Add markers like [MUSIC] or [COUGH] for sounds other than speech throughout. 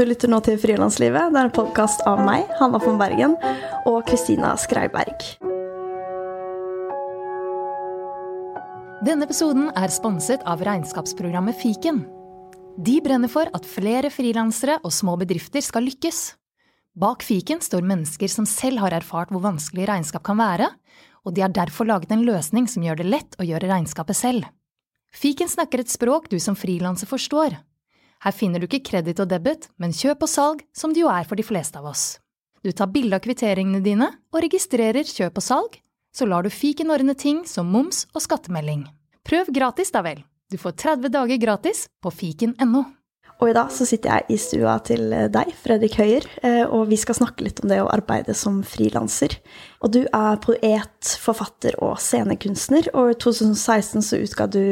Du lytter nå til Frilanslivet. Det er en podkast av meg, Hanna von Bergen, og Kristina Skreiberg. Denne episoden er sponset av regnskapsprogrammet Fiken. De brenner for at flere frilansere og små bedrifter skal lykkes. Bak fiken står mennesker som selv har erfart hvor vanskelig regnskap kan være, og de har derfor laget en løsning som gjør det lett å gjøre regnskapet selv. Fiken snakker et språk du som frilanser forstår. Her finner du ikke kreditt og debit, men kjøp og salg, som det jo er for de fleste av oss. Du tar bilde av kvitteringene dine og registrerer kjøp og salg, så lar du fiken ordne ting som moms og skattemelding. Prøv gratis, da vel. Du får 30 dager gratis på fiken.no. Og i dag så sitter jeg i stua til deg, Fredrik Høyer, eh, og vi skal snakke litt om det å arbeide som frilanser. Og du er poet, forfatter og scenekunstner, og i 2016 så utga du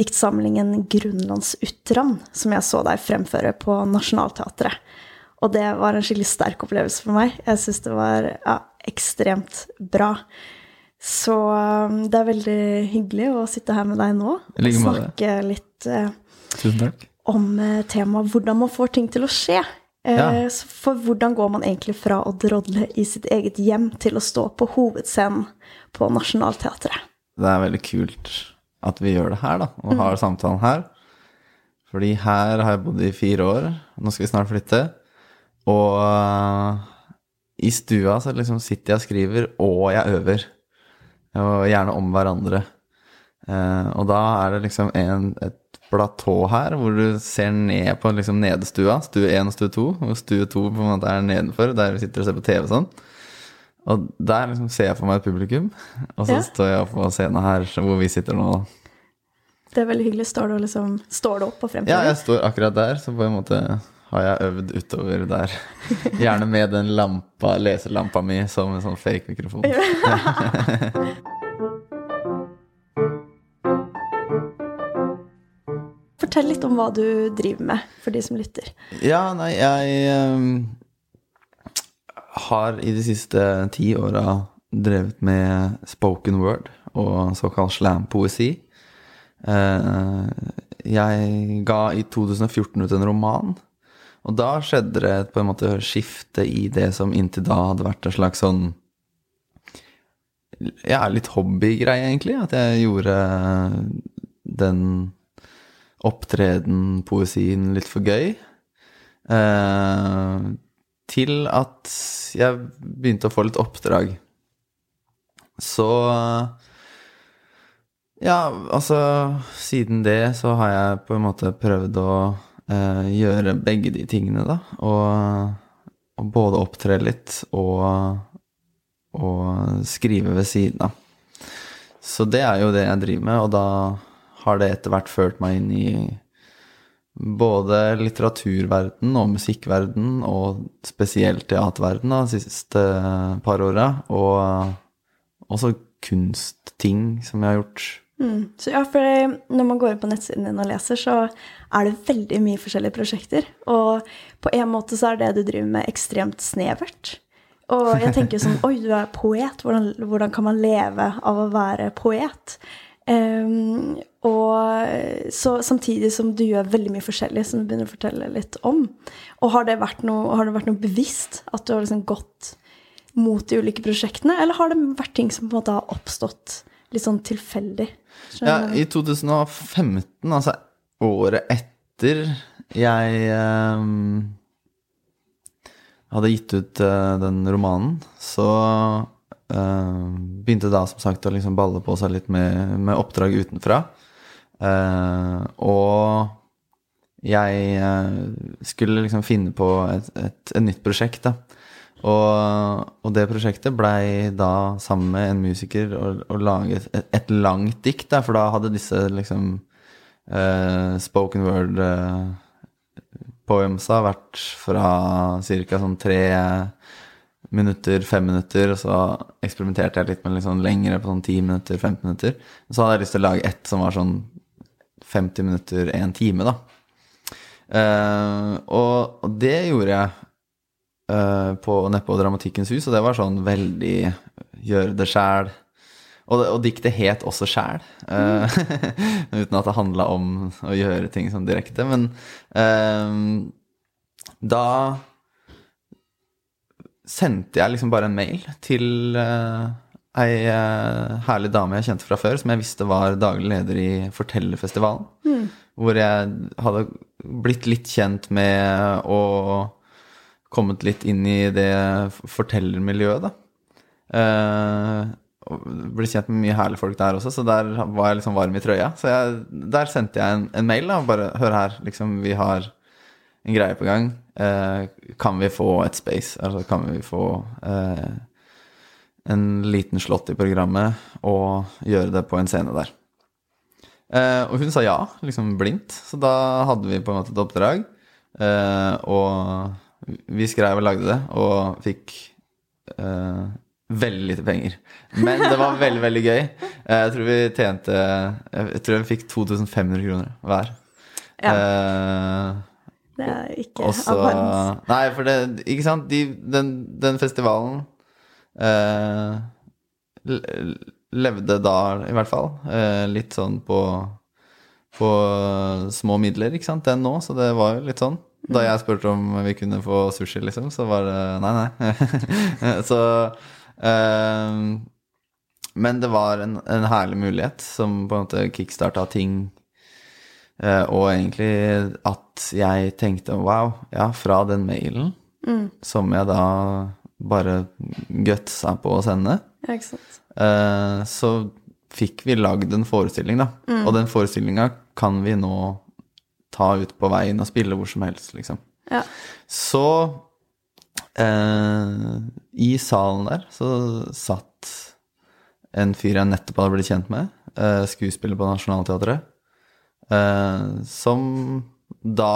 diktsamlingen 'Grunnlandsutran', som jeg så deg fremføre på Nationaltheatret. Og det var en skikkelig sterk opplevelse for meg. Jeg syns det var ja, ekstremt bra. Så um, det er veldig hyggelig å sitte her med deg nå og snakke litt uh, om uh, temaet hvordan man får ting til å skje. Uh, ja. For hvordan går man egentlig fra å drodle i sitt eget hjem til å stå på hovedscenen på Nationaltheatret? Det er veldig kult at vi gjør det her, da, og har mm. samtalen her. Fordi her har jeg bodd i fire år. Nå skal vi snart flytte. Og i stua så liksom sitter jeg og skriver, og jeg øver og gjerne om hverandre. Og da er det liksom en, et platå her hvor du ser ned på liksom nedestua, stue 1 og stue 2, og stue 2 på en måte er nedenfor, der vi sitter og ser på TV sånn. Og der liksom ser jeg for meg et publikum, og så ja. står jeg på scenen her hvor vi sitter nå. Det er veldig hyggelig. Står du, liksom, står du opp på fremtiden? Ja, jeg står akkurat der, så på en måte har jeg øvd utover der. Gjerne med den lampa, leselampa mi som en sånn fake mikrofon. [LAUGHS] [LAUGHS] Fortell litt om hva du driver med, for de som lytter. Ja, nei, jeg um, har i de siste ti åra drevet med spoken word og såkalt slam-poesi. Uh, jeg ga i 2014 ut en roman og da skjedde det på en måte skifte i det som inntil da hadde vært en slags sånn Ja, litt hobbygreie, egentlig. At jeg gjorde den opptreden, poesien, litt for gøy. Eh, til at jeg begynte å få litt oppdrag. Så Ja, altså Siden det så har jeg på en måte prøvd å eh, gjøre begge de tingene, da. Og, og både opptre litt og, og skrive ved siden av. Så det er jo det jeg driver med, og da har det etter hvert ført meg inn i både litteraturverden og musikkverden, og spesielt teaterverden de siste par åra. Og også kunstting som jeg har gjort Mm. Så ja, for når man går inn på nettsiden din og leser, så er det veldig mye forskjellige prosjekter. Og på en måte så er det du driver med, ekstremt snevert. Og jeg [LAUGHS] tenker sånn Oi, du er poet. Hvordan, hvordan kan man leve av å være poet? Um, og så samtidig som du gjør veldig mye forskjellig, som du begynner å fortelle litt om. Og har det vært noe, det vært noe bevisst at du har liksom gått mot de ulike prosjektene, eller har det vært ting som på en måte har oppstått litt sånn tilfeldig? Ja, i 2015, altså året etter jeg um, hadde gitt ut uh, den romanen, så uh, begynte da som sagt å liksom balle på seg litt med, med oppdrag utenfra. Uh, og jeg skulle liksom finne på et, et, et nytt prosjekt, da. Og, og, det prosjektet blei da, sammen med en musiker, å, lage et, et, langt dikt. Da, for da hadde disse liksom uh, spoken word uh, poemsa vært fra ca. sånn tre minutter, fem minutter, og så eksperimenterte jeg litt med litt sånn lengre på sånn ti minutter, 15 minutter. Så hadde jeg lyst til å lage ett som var sånn 50 minutter, en time, da. Uh, og, det gjorde jeg uh, på, nedpå Dramatikkens hus, og det var sånn veldig gjøre det sjæl. Og, og diktet het også sjæl, eh, [LAUGHS] uten at det handla om å gjøre ting sånn direkte. Men uh, da sendte jeg liksom bare en mail til eh, ei uh, herlig dame jeg kjente fra før, som jeg visste var daglig leder i Fortellerfestivalen. Hvor jeg hadde blitt litt kjent med og kommet litt inn i det fortellermiljøet, da. Uh, og ble kjent med mye herlige folk der også, så der var jeg liksom varm i trøya. Så jeg, der sendte jeg en, en mail, da. Bare hør her, liksom, vi har en greie på gang. Eh, kan vi få et space? Altså kan vi få eh, en liten slått i programmet og gjøre det på en scene der? Eh, og hun sa ja, liksom blindt. Så da hadde vi på en måte et oppdrag. Eh, og vi skrev og lagde det, og fikk eh, veldig lite penger. Men det var veldig, veldig gøy. Eh, jeg tror vi tjente Jeg tror vi fikk 2500 kroner hver. Ja. Eh, Det er ikke all verdens. Nei, for det Ikke sant, De, den, den festivalen le- levde da, i hvert fall, eh, litt sånn på på små midler, ikke sant, den nå, så det var jo litt sånn. Da jeg spurte om vi kunne få sushi, liksom, så var det nei, nei. [LAUGHS] så eh, Men det var en, en herlig mulighet som på en måte kickstarta ting Eh, og egentlig at jeg tenkte wow, ja, fra den mailen som jeg da bare gutsa på å sende, Ja, ikke sant. eh, så fikk vi lagd en forestilling, da. Og den forestillinga kan vi nå ta ut på veien og spille hvor som helst, liksom. Ja. Så eh, i salen der så satt en fyr jeg nettopp hadde blitt kjent med, eh, skuespiller på Nationaltheatret, eh, som da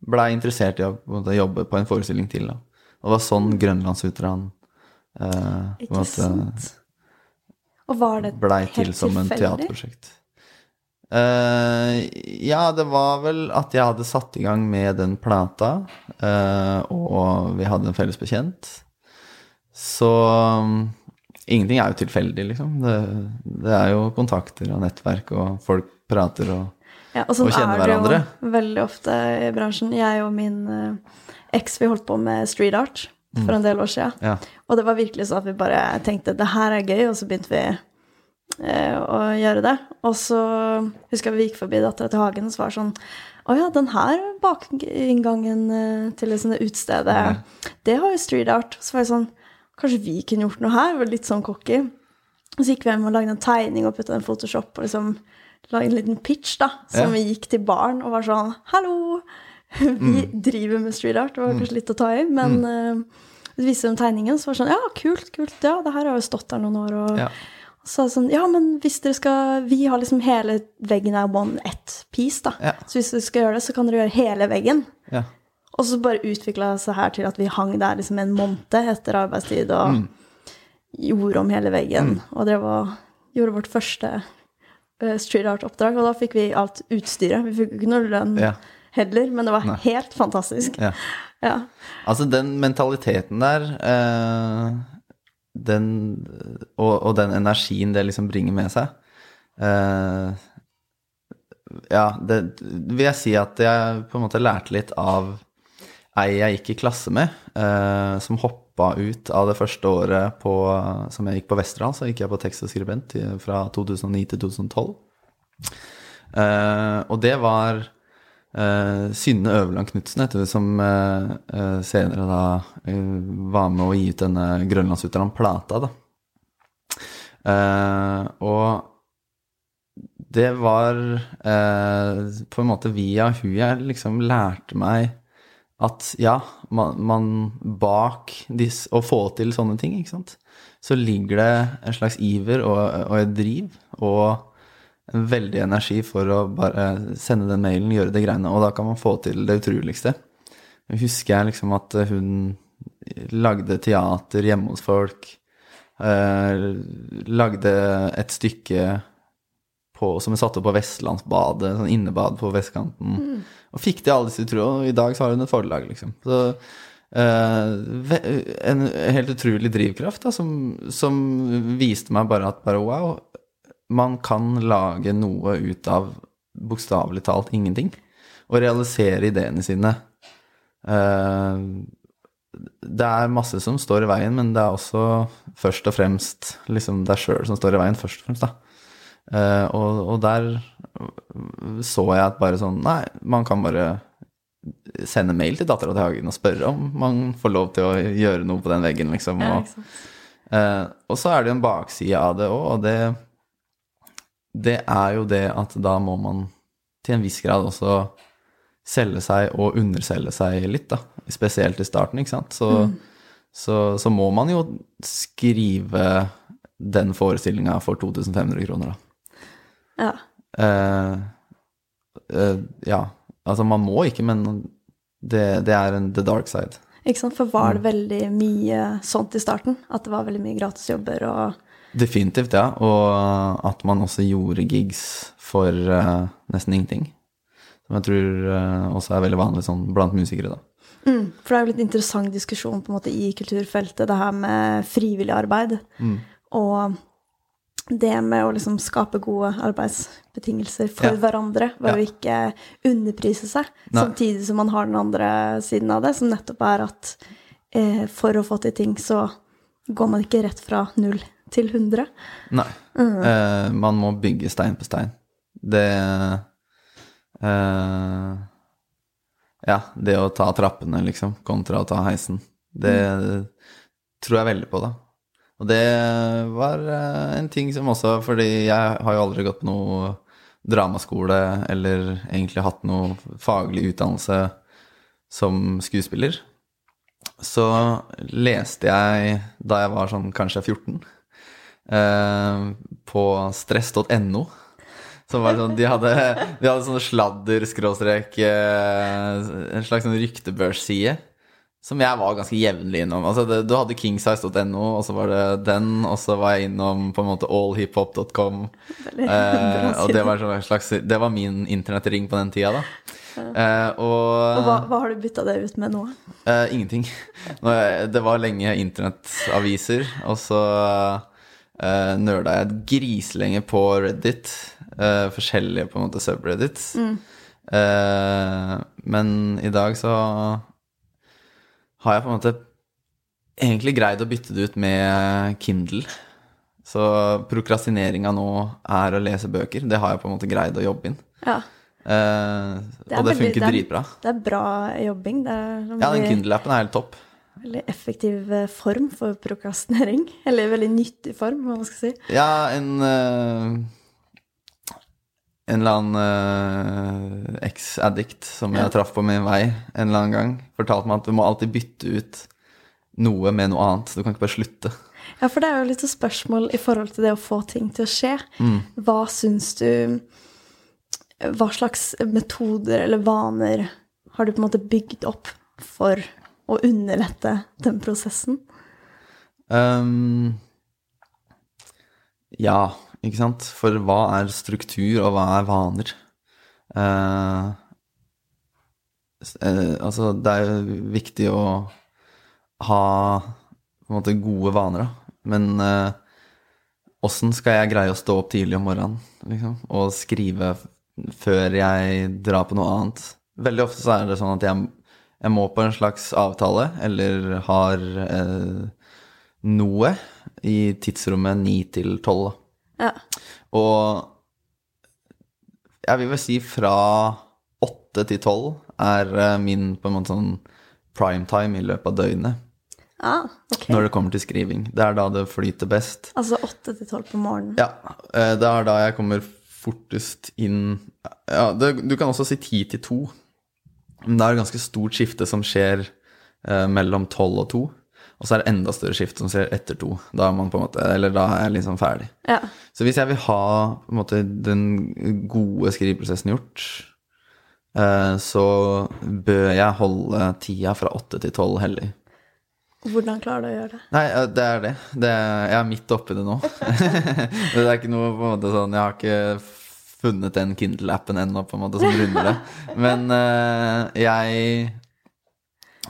blei interessert i å jobbe på en forestilling til. Da. Og det var sånn Grønlandsutran eh, Ikke måte sant. Og var det blei til som en teaterprosjekt. Uh, ja, det var vel at jeg hadde satt i gang med den plata, uh, og vi hadde en felles bekjent. Så um, ingenting er jo tilfeldig, liksom. Det, det er jo kontakter og nettverk, og folk prater og Ja, og sånn og kjenne er det hverandre. jo veldig ofte i bransjen. Jeg og min eh, eks, vi holdt på med street art for en del år siden. Ja. Og det var virkelig sånn at vi bare tenkte det her er gøy, og så begynte vi eh, å gjøre det. Og så husker jeg vi gikk forbi dattera til Hagen, og så var det sånn Å ja, den her bakinngangen til til det sånne ja. det har jo street art. Så var jeg sånn Kanskje vi kunne gjort noe her? Var litt sånn cocky. Og så gikk vi hjem og lagde en tegning og putta den i Photoshop og liksom lagde en liten pitch, da, som Ja. vi gikk til baren og var sånn Hallo! Vi Mm. driver med street art. Det var kanskje litt å ta i, men uh, så viste dem tegningen, så var det sånn Ja, kult, kult. Ja, det her har jo stått der noen år. Og, Ja. så sånn Ja, men hvis dere skal Vi har liksom hele veggen er one ett piece, da. Ja. Så hvis dere skal gjøre det, så kan dere gjøre hele veggen. Ja. Og så bare utvikla seg her til at vi hang der liksom en måned etter arbeidstid og Mm. gjorde om hele veggen. Og det var Gjorde vårt første eh, street art-oppdrag, og da fikk vi alt utstyret. Vi fikk ikke noe lønn Ja. Heller, men det var Nei. helt fantastisk. ja. Ja. Altså, den mentaliteten der eh, den, og, og den energien det liksom bringer med seg eh, Ja, det vil jeg si at jeg på en måte lærte litt av ei jeg gikk i klasse med, eh, som hoppa ut av det første året på, som jeg gikk på Westerdal. Så gikk jeg på tekst og skribent fra 2009 til 2012. Eh, og det var Uh, Synne Øverland Knutsen, heter hun, som uh, uh, senere da var med å gi ut denne Grønlandsutran-plata, da. Og det var på en måte via hun jeg liksom lærte meg at ja, man, man bak dis, å få til sånne ting, ikke sant, så ligger det en slags iver og, og et driv og veldig energi for å bare sende den mailen, gjøre det greiene, og da kan man få til det utroligste. Husker jeg liksom at hun lagde teater hjemme hos folk, eh, lagde et stykke på, som hun satte opp på Vestlandsbadet, sånn innebad på vestkanten, og fikk til alle disse utrolige, og i dag så har hun et forlag, liksom. Så eh, en helt utrolig drivkraft da, som, som viste meg bare at bare wow, man kan lage noe ut av bokstavelig talt ingenting. Og realisere ideene sine. Eh, det er masse som står i veien, men det er også først og fremst liksom deg sjøl som står i veien, først og fremst, da. Eh, og, og der så jeg at bare sånn Nei, man kan bare sende mail til dattera til Hagen og spørre om man får lov til å gjøre noe på den veggen, liksom. Og, ja. Eh, og så er det jo en bakside av det òg, og det, det er jo det at da må man til en viss grad også selge seg og underselge seg litt, da. Spesielt i starten, ikke sant. Så, så, så må man jo skrive den forestillinga for 2500 kroner, da. Ja. Eh, eh, ja. Altså, man må ikke, men det, det er en the dark side. Ikke sant? For var det veldig mye sånt i starten? At det var veldig mye gratisjobber og Definitivt, ja. Og at man også gjorde gigs for uh, nesten ingenting. Som jeg tror uh, også er veldig vanlig sånn blant musikere, da. mm, For det er jo litt interessant diskusjon på en måte i kulturfeltet, det her med frivillig arbeid. Og det med å liksom skape gode arbeidsbetingelser for Ja. hverandre ved Ja. å ikke underprise seg, Nei. samtidig som man har den andre siden av det, som nettopp er at eh, for å få til ting, så går man ikke rett fra null til 100. Nei. Eh, man må bygge stein på stein. Det uh, Ja, det å ta trappene, liksom, kontra å ta heisen. Det tror jeg veldig på, da. Og det var eh, en ting som også Fordi jeg har jo aldri gått på noe dramaskole eller egentlig hatt noe faglig utdannelse som skuespiller. Så leste jeg da jeg var sånn kanskje 14, eh, på stress.no. Som var sånn, de hadde, de hadde sånne sladder, skråstrek, eh, en slags sånn ryktebørsside. Som jeg var ganske jevnlig innom. Altså det, du hadde kingsize.no, og så var det den, og så var jeg innom på en måte allhiphop.com. Eh, og det var, sånn slags, det var min internettring på den tida, da. Eh, og, Og hva, hva har du bytta det ut med nå? Eh, ingenting. Nå, eh, det var lenge internettaviser, og så uh, nerda jeg griselenge på Reddit. Uh, forskjellige på en måte subreddits. Eh, men i dag så har jeg på en måte egentlig greid å bytte det ut med Kindle. Så prokrastineringa nå er å lese bøker. Det har jeg på en måte greid å jobbe inn. Ja, Uh, Det og det funker er- dritbra. det er bra jobbing. Det er Ja, den Kindle-appen er helt topp. Veldig effektiv eh, form for prokrastinering. [LAUGHS] Eller veldig nyttig form, hva man skal si. Ja, en uh, En eller annen uh, eks-addict som jeg traff på min vei en eller annen gang, fortalte meg at du må alltid bytte ut noe med noe annet. Du kan ikke bare slutte. Ja, for det er jo litt spørsmål i forhold til det å få ting til å skje. Mm. Hva syns du Hva slags metoder eller vaner har du på en måte bygd opp for å underlette den prosessen? Um, ja, ikke sant? For hva er struktur, og hva er vaner? Uh, eh, altså, det er jo viktig å ha på en måte gode vaner, da. Men åssen uh, skal jeg greie å stå opp tidlig om morgenen liksom, og skrive før jeg drar på noe annet? Veldig ofte så er det sånn at jeg, jeg må på en slags avtale, eller har eh, noe i tidsrommet 9 til 12. Ja. Og jeg vil vel si fra 8 til 12 er eh, min på en måte sånn primetime i løpet av døgnet Ah, ok. når det kommer til skriving. Det er da det flyter best. Altså åtte til tolv på morgenen. Ja, eh, det er da jeg kommer fortest inn Ja, det, du kan også si 10 til 2. Men det er et ganske stort skifte som skjer eh, mellom 12 og 2. Og så er det enda større skifte som skjer etter 2. Da er man på en måte Eller da er jeg liksom ferdig. Ja. Så hvis jeg vil ha på en måte, den gode skriveprosessen gjort, eh, så bør jeg holde tida fra 8 til 12 hellig. Hvordan klarer du å gjøre det? Nei, det er det. det er, jeg er midt oppi det nå. [LAUGHS] det er ikke noe på en måte sånn Jeg har ikke funnet den Kindle-appen ennå på en måte som runder det. Men uh, jeg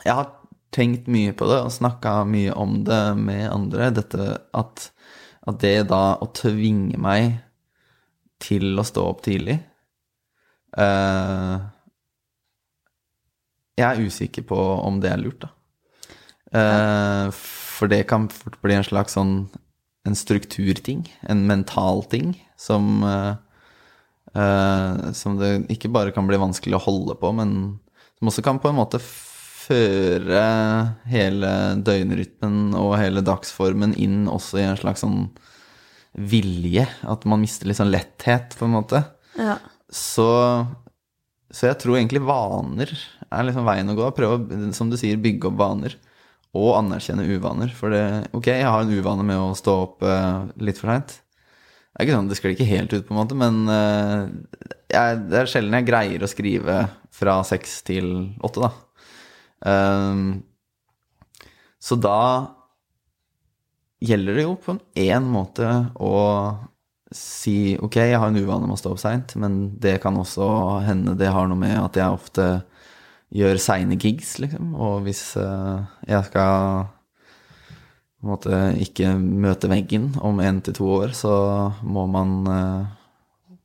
Jeg har tenkt mye på det og snakka mye om det med andre. Dette at, at det da å tvinge meg til å stå opp tidlig uh, Jeg er usikker på om det er lurt, da. Uh, for det kan fort bli en slags sånn en strukturting, en mental ting, som eh, eh, Som det ikke bare kan bli vanskelig å holde på, men som også kan på en måte føre hele døgnrytmen og hele dagsformen inn også i en slags sånn vilje. At man mister litt sånn letthet, på en måte. Ja. Så, så jeg tror egentlig vaner er liksom veien å gå. Prøve som du sier, bygge opp vaner. Og anerkjenne uvaner. For det, ok, jeg har en uvane med å stå opp eh, litt for seint. Det er ikke sånn, det sklir ikke helt ut, på en måte, men eh, jeg, det er sjelden jeg greier å skrive fra seks til åtte, da. Ehm, så da gjelder det jo på én måte å si ok, jeg har en uvane med å stå opp seint, men det kan også hende det har noe med at jeg ofte gjør seine gigs, liksom. Og hvis eh, jeg skal måte ikke møte veggen om én til to år, så må man eh,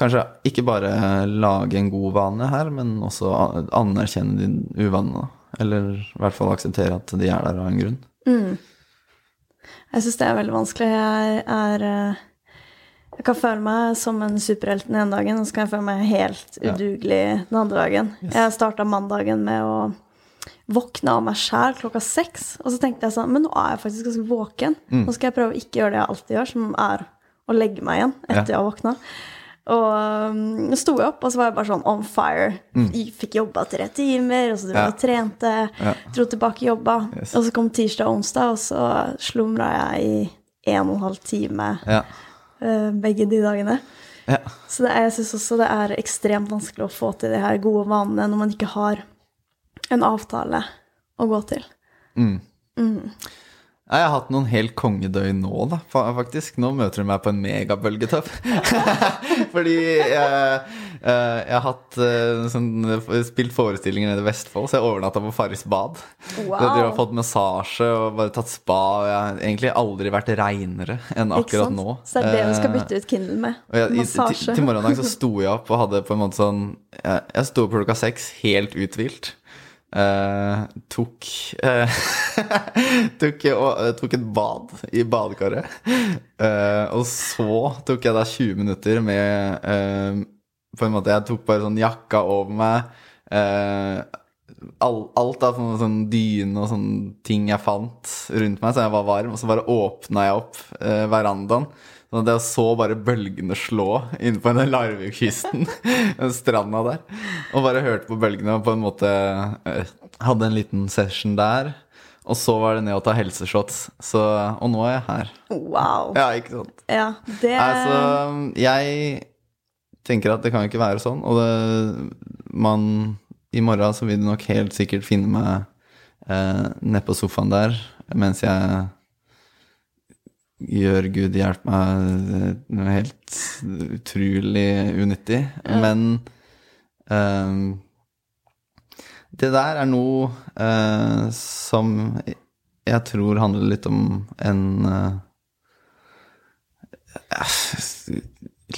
kanskje ikke bare lage en god vane her, men også anerkjenne de uvanene. Eller i hvert fall akseptere at de er der av en grunn. Jeg syns det er veldig vanskelig. Jeg er eh, Jeg kan føle meg som en superhelt den ene dagen, og så kan jeg føle meg helt udugelig den andre dagen. Jeg starta mandagen med å våkne av meg sjæl klokka seks. Og så tenkte jeg sånn Men nå er jeg faktisk ganske våken. Mm. Nå skal jeg prøve å ikke gjøre det jeg alltid gjør, som er å legge meg igjen etter jeg har våkna. Og um, sto jeg opp, og så var jeg bare sånn on fire. Jeg Fikk jobba tre timer, og så dro jeg Mm. Ja. og trente. Ja. Dro tilbake jobba. Yes. Og så kom tirsdag og onsdag, og så slumra jeg i en og en halv time Ja. uh, begge de dagene. ja. Så det jeg syns også det er ekstremt vanskelig å få til de her gode vanene når man ikke har en avtale å gå til. Nei, Jeg har hatt noen helt kongedøgn nå, da, faktisk. Nå møter du meg på en megabølgetopp. [LAUGHS] Fordi jeg, eh, jeg har hatt eh, sånn, spilt forestillinger nede i Vestfold, så jeg overnatta på Farris bad. Wow. Jeg har fått massasje og bare tatt spa. Og jeg har egentlig aldri vært reinere enn akkurat nå. Så det er det du skal Eh, bytte ut Kindle med. jeg, massasje. til, til morgendagen så [LAUGHS] sto jeg opp og hadde på en måte sånn Jeg, jeg sto opp klokka seks, helt uthvilt. Eh, tok uh, [LAUGHS] tok, eh, tok et bad i badekaret. Og så tok jeg da 20 minutter med På en måte Jeg tok bare sånn jakka over meg. All, alt av sånne, sånn dyne og sånne ting jeg fant rundt meg, så jeg var varm. Og så bare åpna jeg opp verandaen. Sånn at jeg så bare bølgene slå inne på den Larvik-kysten, [LAUGHS] den stranda der. Og bare hørte på bølgene og på en måte eh, hadde en liten session der. Og så var det ned og ta helseshots. Så, og nå er jeg her. Wow. Ja, ikke sant? Ja, det Altså, jeg tenker at det kan ikke være sånn. Og det, man I morgen så vil du nok helt sikkert finne meg eh, nedpå sofaen der mens jeg gjør Gud hjelpe meg eh, noe helt utrolig unyttig. Men um, det der er noe uh, som jeg tror handler litt om en uh,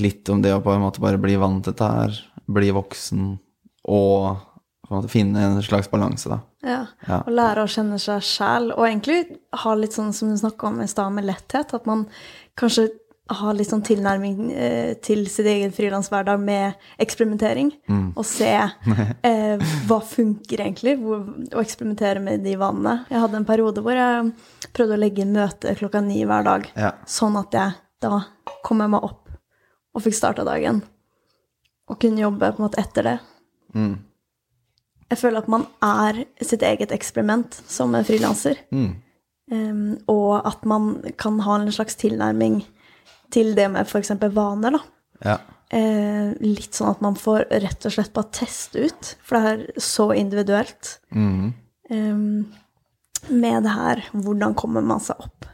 litt om det å på en måte bare bli vant til dette her, bli voksen og på en måte finne en slags balanse, da. Ja. Ja. Og lære å kjenne seg sjæl, og egentlig ha litt sånn som du snakka om i stad, med letthet. At man kanskje har litt sånn tilnærming eh, til sin egen frilanshverdag med eksperimentering. Og se [LAUGHS] eh, hva funker egentlig, hvor, og eksperimentere med de vanene. Jeg hadde en periode hvor jeg prøvde å legge inn møte klokka ni hver dag. Ja. Sånn at jeg da kom jeg meg opp og fikk starta dagen. Og kunne jobbe på en måte etter det. Mm. Jeg føler at man er sitt eget eksperiment som frilanser. Mm. Um, og at man kan ha en slags tilnærming til det med f.eks. vaner. da. Ja. Uh, litt sånn at man får rett og slett bare teste ut, for det er så individuelt. Mm. Um, med det her hvordan kommer man seg opp?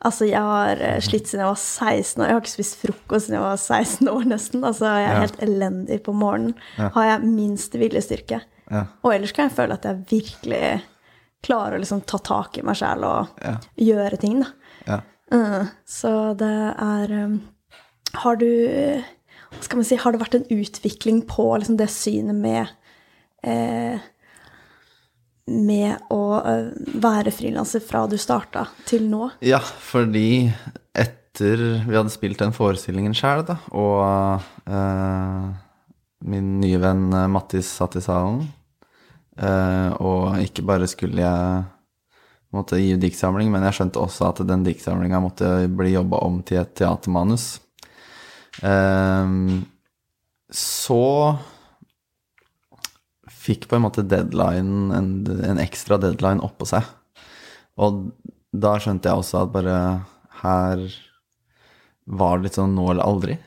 Altså, jeg har eh, slitt siden jeg var 16 år. Jeg har ikke spist frokost siden jeg var 16 år, nesten. Altså, jeg er Ja. helt elendig på morgenen. Ja. Har jeg minst viljestyrke. Ja. Og ellers kan jeg føle at jeg virkelig klarer å liksom ta tak i meg sjæl og Ja. gjøre ting, da. Ja. Mm, så det er um, Har du hva skal man si, Har det vært en utvikling på liksom det synet med eh, Med å eh, være frilanser fra du starta til nå? Ja, fordi etter vi hadde spilt den forestillingen sjøl, da, og uh, min nye venn Mattis satt i salen, og ikke bare skulle jeg måtte gi diktsamling, men jeg skjønte også at den diktsamlinga måtte bli jobba om til et teatermanus. Eh, så fikk på en måte deadline, en, en ekstra deadline oppå seg. Og da skjønte jeg også at bare her var det litt sånn nå eller aldri.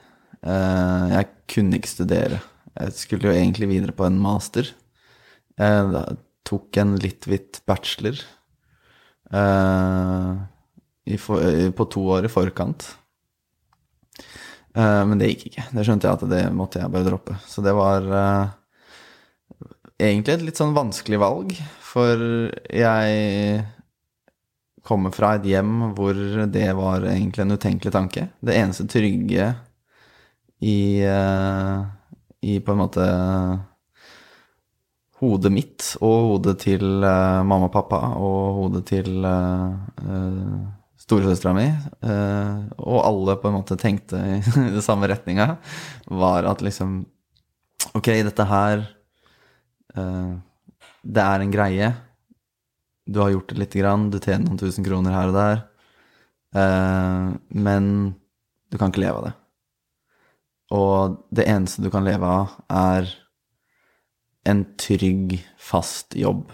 Eh, jeg kunne ikke studere. Jeg skulle jo egentlig videre på en master. Jeg tok en litt hvitt bachelor eh, for, på to år i forkant. Eh, men det gikk ikke. Det skjønte jeg at det måtte jeg bare droppe. Så det var eh, egentlig et litt sånn vanskelig valg, for jeg kommer fra et hjem hvor det var egentlig en utenkelig tanke. Det eneste trygge i, eh, i på en måte hodet mitt og hodet til uh, mamma og pappa og hodet til uh, storesøstera mi, og alle på en måte tenkte i [LAUGHS] den samme retninga, var at liksom Ok, dette her Det er en greie. Du har gjort det lite grann, du tjener noen tusen kroner her og der, men du kan ikke leve av det. Og det eneste du kan leve av, er en trygg, fast jobb.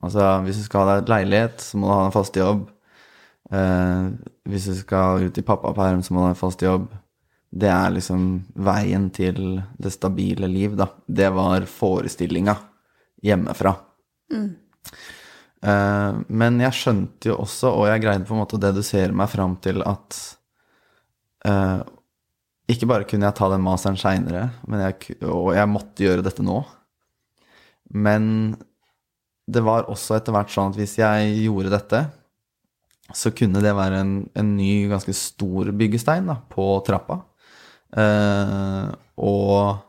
Altså, hvis du skal ha deg et leilighet, så må du ha en fast jobb. Eh, hvis du skal ut i pappaperm, så må du ha en fast jobb. Det er liksom veien til det stabile liv, da. Det var forestillinga hjemmefra. Eh, men jeg skjønte jo også, og jeg greide på en måte å dedusere meg fram til at eh, ikke bare kunne jeg ta den masteren seinere, og jeg måtte gjøre dette nå. Men det var også etter hvert sånn at hvis jeg gjorde dette, så kunne det være en, en ny, ganske stor byggestein da, på trappa. Eh, og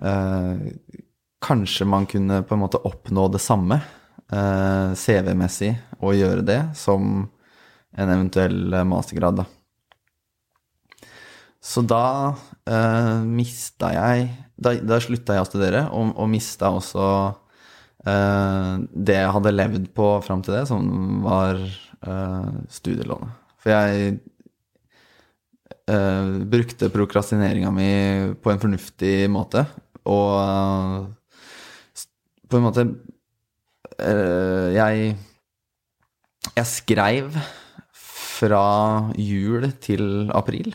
eh, kanskje man kunne på en måte oppnå det samme eh, CV-messig og gjøre det som en eventuell mastergrad, da. Så da eh, mista jeg Da, da slutta jeg å studere, og, og mista også eh, det jeg hadde levd på fram til det, som var eh, studielånet. For jeg eh, brukte prokrastineringa mi på en fornuftig måte, og eh, på en måte eh, Jeg Jeg skreiv fra jul til april.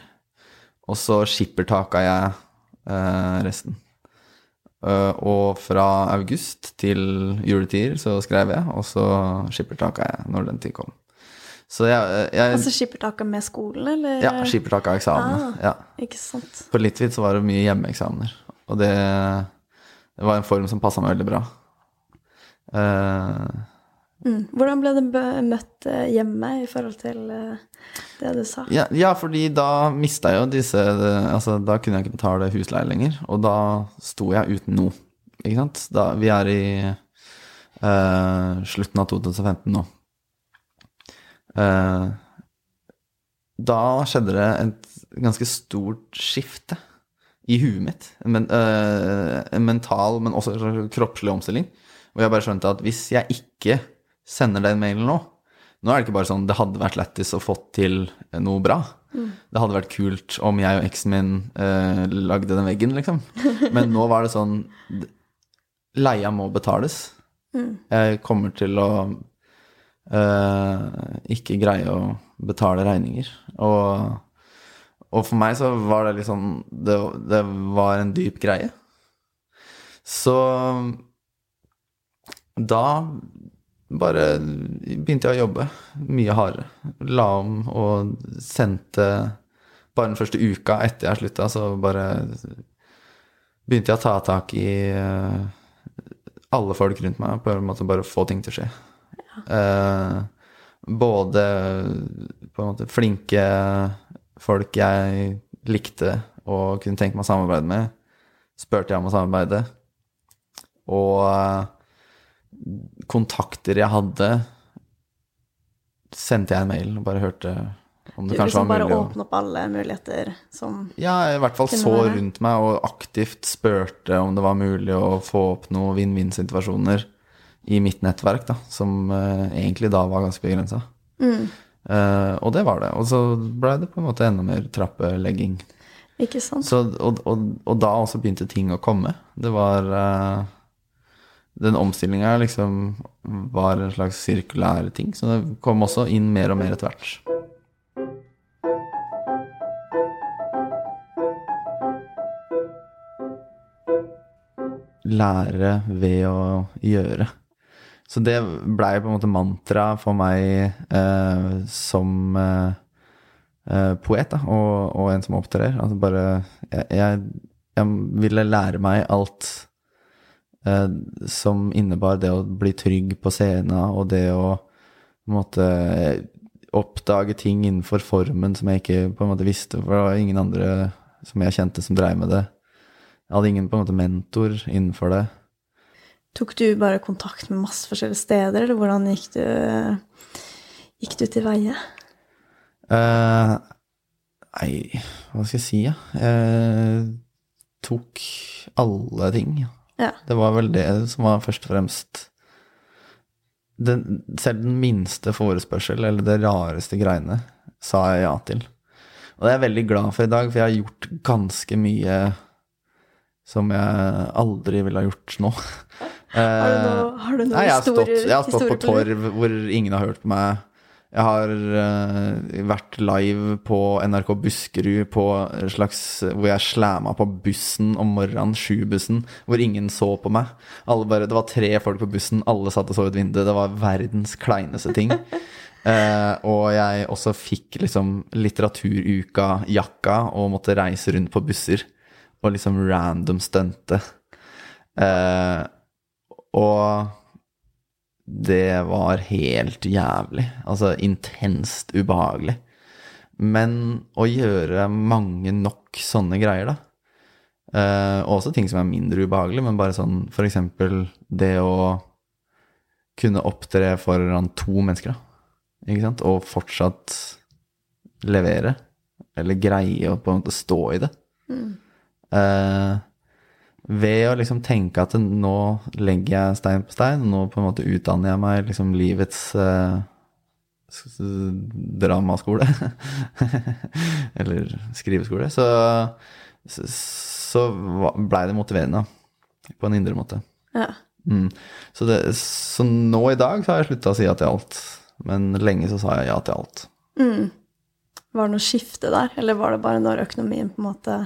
Og så skippertaka jeg resten. Eh, og fra august til juletider så skrev jeg, og så skippertaka jeg når den tid kom. Så jeg, jeg Altså skippertaka med skolen, eller? Ja, skippertaka eksamen. Ah. Ja. Ikke sant. På Litvid så var det mye hjemmeeksamener, og det, det var en form som passa meg veldig bra. Eh, Mm. Hvordan ble det møtt eh, hjemme i forhold til eh, det du sa? Ja, ja, fordi da mista jeg jo disse Altså, da kunne jeg ikke betale husleie lenger, og da sto jeg uten noe. Ikke sant? Da, vi er i uh, slutten av 2015 nå. Uh, da skjedde det et ganske stort skifte i huet mitt. Men, uh, en mental, men også en kroppslig omstilling. Og jeg bare skjønte at hvis jeg ikke sender den mailen nå Nå er det ikke bare sånn det hadde vært lættis å fått til noe bra. Det hadde vært kult om jeg og eksen min eh, lagde den veggen, liksom. [LAUGHS] Men nå var det sånn Leia må betales. Jeg kommer til å eh, ikke greie å betale regninger. Og, og for meg så var det liksom det, det var en dyp greie. Så da bare begynte jeg å jobbe mye hardere. La om og sendte Bare den første uka etter jeg slutta, så bare begynte jeg å ta tak i eh, alle folk rundt meg på en måte bare få ting til å skje. Eh, både på en måte flinke folk jeg likte og kunne tenke meg å samarbeide med, spurte jeg om å samarbeide. Og eh, kontakter jeg hadde, sendte jeg en mail og bare hørte om Du det kanskje liksom var mulig Bare åpne opp alle muligheter som ja, i hvert fall så være. rundt meg og aktivt spurte om det var mulig å få opp noen vinn-vinn-situasjoner i mitt nettverk, da, som uh, egentlig da var ganske begrensa. Mm. Uh, og det var det. Og så blei det på en måte enda mer trappelegging. Ikke sant? Så, og, og, og da også begynte ting å komme. Det var eh, Den omstillinga liksom var en slags sirkulær ting, så det kom også inn mer og mer etter hvert. Lære ved å gjøre. Så det blei på en måte mantra for meg eh, som eh, eh, poet, da, og, og en som opptrer. Altså bare jeg, jeg, jeg ville lære meg alt som innebar det å bli trygg på scenen, og det å måte oppdage ting innenfor formen som jeg ikke på en måte visste, for det var ingen andre som jeg kjente som dreiv med det. Jeg hadde ingen på en måte mentor innenfor det. Tok du bare kontakt med masse forskjellige steder, eller hvordan gikk du, gikk du til veie? Eh, nei, hva skal jeg si, ja? Jeg tok alle ting. Ja. Det var vel det som var først og fremst den, Selv den minste forespørsel, eller det rareste greiene, sa jeg ja til. Og det er jeg veldig glad for i dag, for jeg har gjort ganske mye som jeg aldri ville ha gjort nå. Har du noe, har du noe Nei, jeg har, stått, jeg har stått på torv hvor ingen har hørt meg. Jeg har uh, vært live på NRK Buskerud på slags, hvor jeg slæma på bussen om morgenen, sjubussen, hvor ingen så på meg. Bare, det var tre folk på bussen, alle satt og så ut vinduet. Det var verdens kleineste ting. uh, [LAUGHS] og jeg også fikk liksom Litteraturuka-jakka og måtte reise rundt på busser og liksom random stunte. Uh, og det var helt jævlig. Altså intenst ubehagelig. Men å gjøre mange nok sånne greier, da. Eh, og også ting som er mindre ubehagelig, men bare sånn for eksempel det å kunne opptre foran to mennesker, da. Ikke sant? Og fortsatt levere. Eller greie å på en måte stå i det. Eh, ved å liksom tenke at nå legger jeg stein på stein, nå på en måte utdanner jeg meg liksom livets eh, dramaskole. [LAUGHS] Eller skriveskole. Så, så blei det motiverende. På en indre måte. Ja. Mm. Så, det, så nå i dag så har jeg slutta å si ja til alt. Men lenge så sa jeg ja til alt. Var det noe skifte der, eller var det bare når økonomien på en måte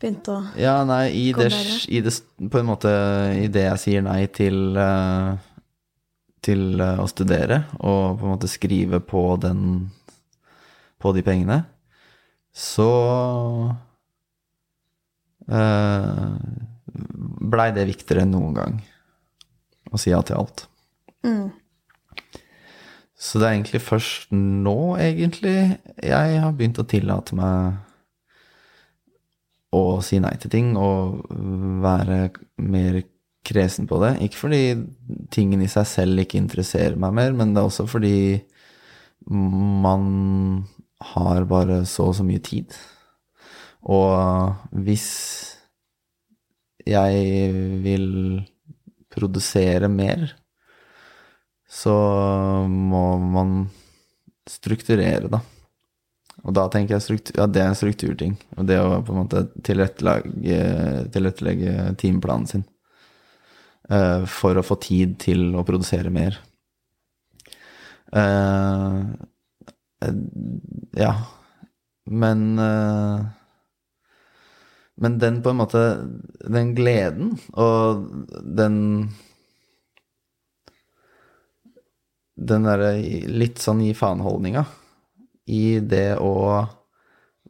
begynte å Ja, nei, i det, i det På en måte i det jeg sier nei til eh, Til eh, å studere, og på en måte skrive på den På de pengene, så uh, blei det viktigere enn noen gang å si ja til alt. Så det er egentlig først nå, egentlig, jeg har begynt å tillate meg å si nei til ting og være mer kresen på det. Ikke fordi tingen i seg selv ikke interesserer meg mer, men det er også fordi man har bare så og så mye tid. Og hvis jeg vil produsere mer, så må man strukturere, da. Og da tenker jeg struktur, ja, det er en strukturting. Og det å på en måte tilrettelegge, tilrettelegge timeplanen sin. uh, for å få tid til å produsere mer. Uh, uh, ja. Men Men den på en måte Den gleden og den Den derre litt sånn gi faen-holdninga i det å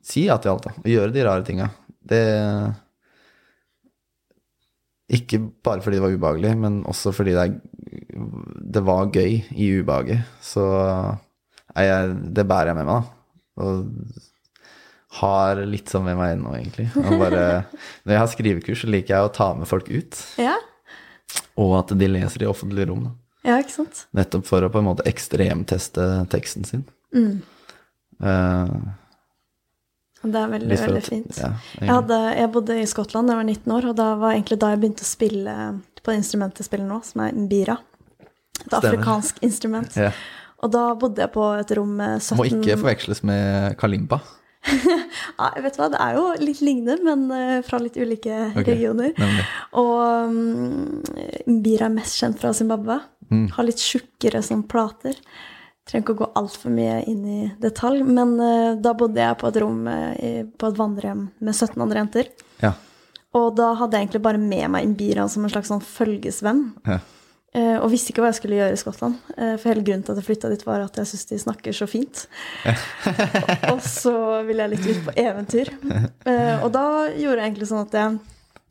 si ja til alt, da. Og gjøre de rare tinga. Det Ikke bare fordi det var ubehagelig, men også fordi det, er, det var gøy i ubehaget. Så jeg, det bærer jeg med meg, da. Og har litt sånn med meg ennå, egentlig. Bare, når jeg har skrivekurs, så liker jeg å ta med folk ut. Ja, Og at de leser i offentlige rom. Da. ja ikke sant? Nettopp for å på en måte ekstremteste teksten sin. Eh, Det er veldig, veldig fint. Ja, Jeg, hadde, jeg bodde i Skottland da jeg var 19 år, og da var egentlig da jeg begynte å spille på det instrumentet jeg spiller nå, som er mbira. Et Stemmer. afrikansk instrument. ja. Og da bodde jeg på et rom med 17 Må ikke forveksles med kalimba. [LAUGHS] Ja, vet hva, det er jo litt lignende, men eh, fra litt ulike okay. regioner. Nemlig. Og um, mbira er mest kjent fra Zimbabwe. Mm. Har litt tjukkere sånn plater. Trenger ikke å gå altfor mye inn i detalj, men uh, da bodde jeg på et rom i- på et vandrehjem med 17 andre jenter. Ja. Og da hadde jeg egentlig bare med meg Imbira som en slags sånn følgesvenn. ja. Uh, Og visste ikke hva jeg skulle gjøre i Skottland. For hele grunnen til at jeg flytta dit, var at jeg syns de snakker så fint. [LAUGHS] og så ville jeg litt ut på eventyr. [LAUGHS] Og da gjorde jeg egentlig sånn at jeg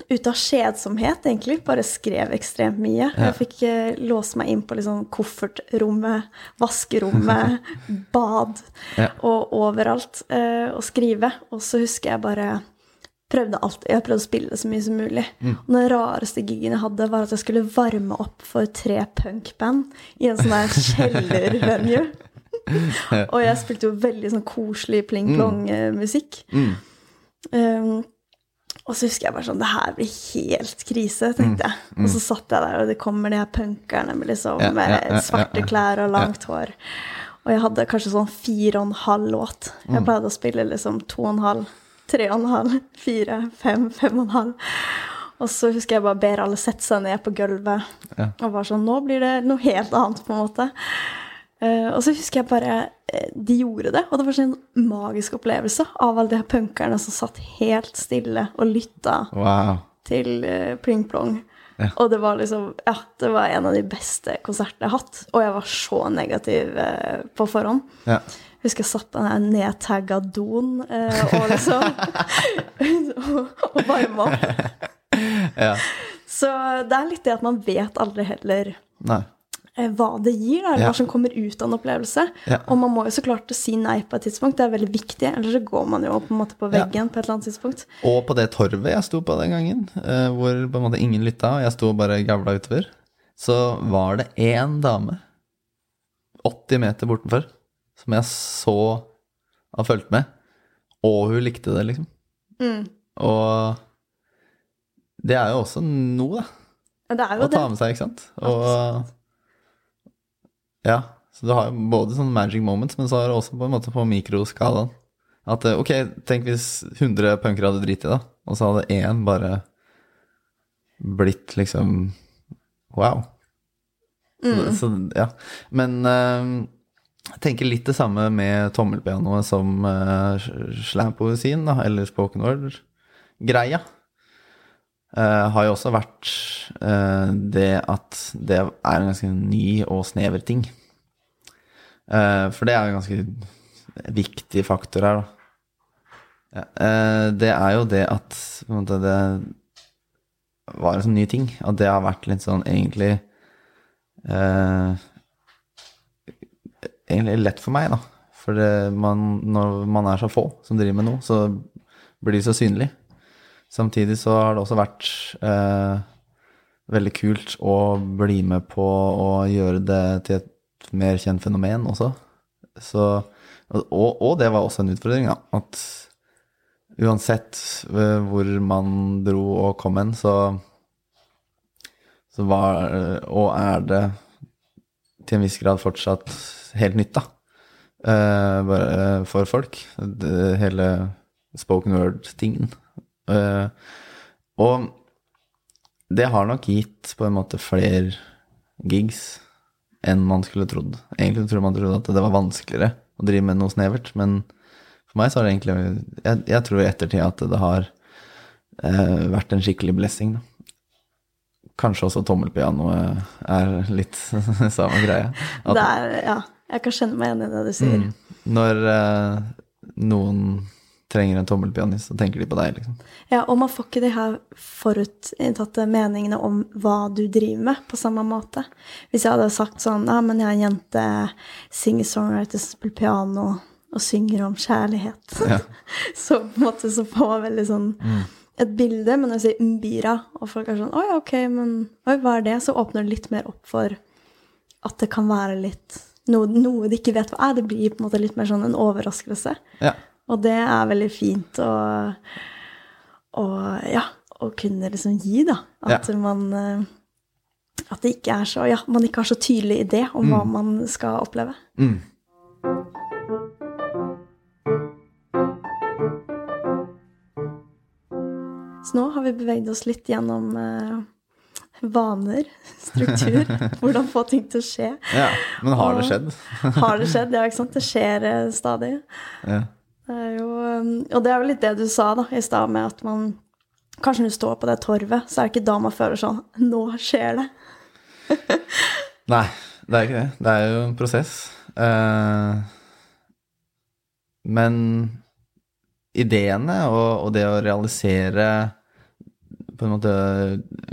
ut av kjedsomhet, egentlig, bare skrev ekstremt mye. Ja. Jeg fikk eh, låse meg inn på liksom koffertrommet, vaskerommet, [LAUGHS] bad Ja. og overalt eh, og skrive. Og så husker jeg bare prøvde alt, Jeg prøvde å spille så mye som mulig. Mm. Og den rareste gigen jeg hadde, var at jeg skulle varme opp for tre punkband i en sånn der [LAUGHS] kjellervenue. og jeg spilte jo veldig sånn koselig pling-plong-musikk. Mm. Og så husker jeg bare sånn Det her blir helt krise, tenkte jeg. Og så satt jeg der, og det kommer de her punkerne med liksom Mm. Ja, ja, ja, svarte klær og langt hår. Og jeg hadde kanskje sånn fire og en halv låt. Jeg Mm. pleide å spille liksom to og en halv, tre og en halv, fire, fem, fem og en halv. Og så husker jeg bare ber alle sette seg ned på gulvet og var sånn Nå blir det noe helt annet, på en måte. Eh, og så husker jeg bare eh, De gjorde det, og det var sånn en magisk opplevelse av alle de her punkerne som satt helt stille og lytta Wow. til uh, Pling Plong. Ja. Og det var liksom Ja, det var en av de beste konsertene jeg har hatt. Og jeg var så negativ eh, på forhånd. Ja. Husker jeg satt på den nedtagga doen eh, og liksom [LAUGHS] [LAUGHS] og, og varma opp. ja. Så det er litt det at man vet aldri heller Nei. Eh, hva det gir, da, eller Ja. hva som kommer ut av en opplevelse. Ja. Og man må jo så klart si nei på et tidspunkt, det er veldig viktig, ellers så går man jo på en måte på Ja. veggen på et eller annet tidspunkt. Og på det torvet jeg sto på den gangen, eh, hvor på en måte ingen lytta, og jeg sto og bare gavla utover, så var det én dame 80 meter bortenfor som jeg så har fulgt med, og hun likte det, liksom. Mm. Og det er jo også noe, da. Ja, Det er jo Å ta med seg, ikke sant? Og Ja. Så du har både sånne magic moments, men så har du også på en måte på mikroskalaen. At eh, ok, tenk hvis 100 punkere hadde driti i det, og så hadde én bare blitt liksom wow. Så, så ja. Men uh, jeg tenker litt det samme med tommelpianoet som uh, slampoesien, da, eller spoken word-greia. Eh, har jo også vært uh, det at det er en ganske ny og snever ting. Uh, for det er en ganske viktig faktor her, da. Ja, det er jo det at måte, det var en sånn ny ting. At det har vært litt sånn egentlig Egentlig lett for meg, da. For det, man, når man er så få som driver med noe, så blir det så synlig. Samtidig så har det også vært eh, veldig kult å bli med på å gjøre det til et mer kjent fenomen også. Så, og, og det var også en utfordring, da. At uansett eh, hvor man dro og kom hen, så, så var og er det til en viss grad fortsatt helt nytt, da. Eh, bare for folk. Det, hele spoken word-tingen. Eh, og det har nok gitt på en måte flere gigs enn man skulle trodd. Egentlig tror man trodde at det var vanskeligere å drive med noe snevert, men for meg så har det egentlig Jeg, jeg tror i ettertid at det har eh, vært en skikkelig blessing, da. Kanskje også tommelpianoet er litt [LAUGHS] samme greia. At, Det er, ja, jeg kan kjenne meg igjen i det du sier. Mm. Når eh, noen trenger en tommelpianist, så tenker de på deg, liksom. Ja, og man får ikke de her forutinntatte meningene om hva du driver med, på samme måte. Hvis jeg hadde sagt sånn Ja, men jeg er en jente, singer-songwriter, spiller piano og synger om kjærlighet, [LAUGHS] Ja. så på en måte så får man veldig sånn et bilde, men når jeg sier Mbira, og folk er sånn Oi, ok, men oi, hva er det? Så åpner det litt mer opp for at det kan være litt noe, noe de ikke vet hva er. Det blir på en måte litt mer sånn en overraskelse. Ja. Og det er veldig fint å, å ja, å kunne liksom gi, da. At man eh, At det ikke er så Ja, man ikke har så tydelig idé om hva man skal oppleve. Mm. Så nå har vi beveget oss litt gjennom eh, vaner, [LAUGHS] struktur, [LAUGHS] hvordan få ting til å skje. ja. Men har det skjedd? Har det skjedd? Ja, ikke sant? Det skjer eh, stadig. Ja. Det er jo, um, og det er jo litt det du sa da, i stad, med at man Kanskje når du står på det torvet, så er det ikke da man føler sånn Nå skjer det. [LAUGHS] Nei, det er ikke det. Det er jo en prosess. Eh, men ideene og, og det å realisere på en måte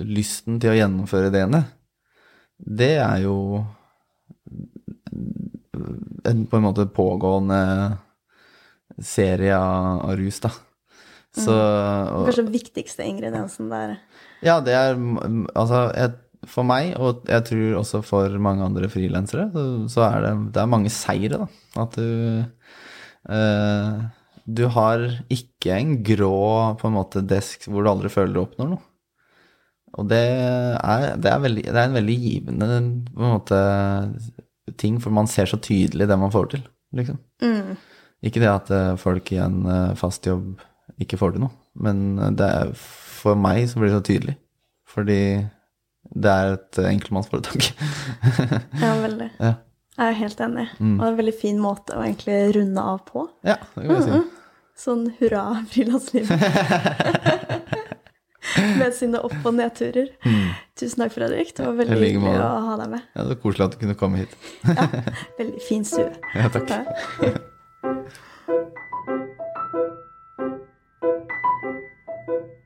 lysten til å gjennomføre ideene, det er jo en på en måte pågående serie av, av rus, da. Så og, Kanskje den viktigste ingrediensen der. ja, det er Altså, jeg, for meg, og jeg tror også for mange andre frilansere, så, så er det, det er mange seire, da. At du eh, Du har ikke en grå på en måte desk hvor du aldri føler du oppnår noe. Og det er, det er, veldig, det er en veldig givende på en måte ting, for man ser så tydelig det man får til, liksom. Mm. Ikke det at eh, folk i en eh, fast jobb ikke får til noe, men det er, for meg så blir det så tydelig. Fordi det er et eh, enkeltmannsforetak. [LAUGHS] Ja, veldig. ja. Jeg er helt enig. Mm. Og det er en veldig fin måte å egentlig runde av på. ja, det kan vi si. Sånn hurra, frilanslivet. [LAUGHS] Med sine opp- og nedturer. Tusen takk, Fredrik. Det var veldig Mm. Hyggelig å ha deg med. Ja, det var koselig at du kunne komme hit. ja, Veldig fin stue. [LAUGHS] Ja, takk. Ja. Thank you.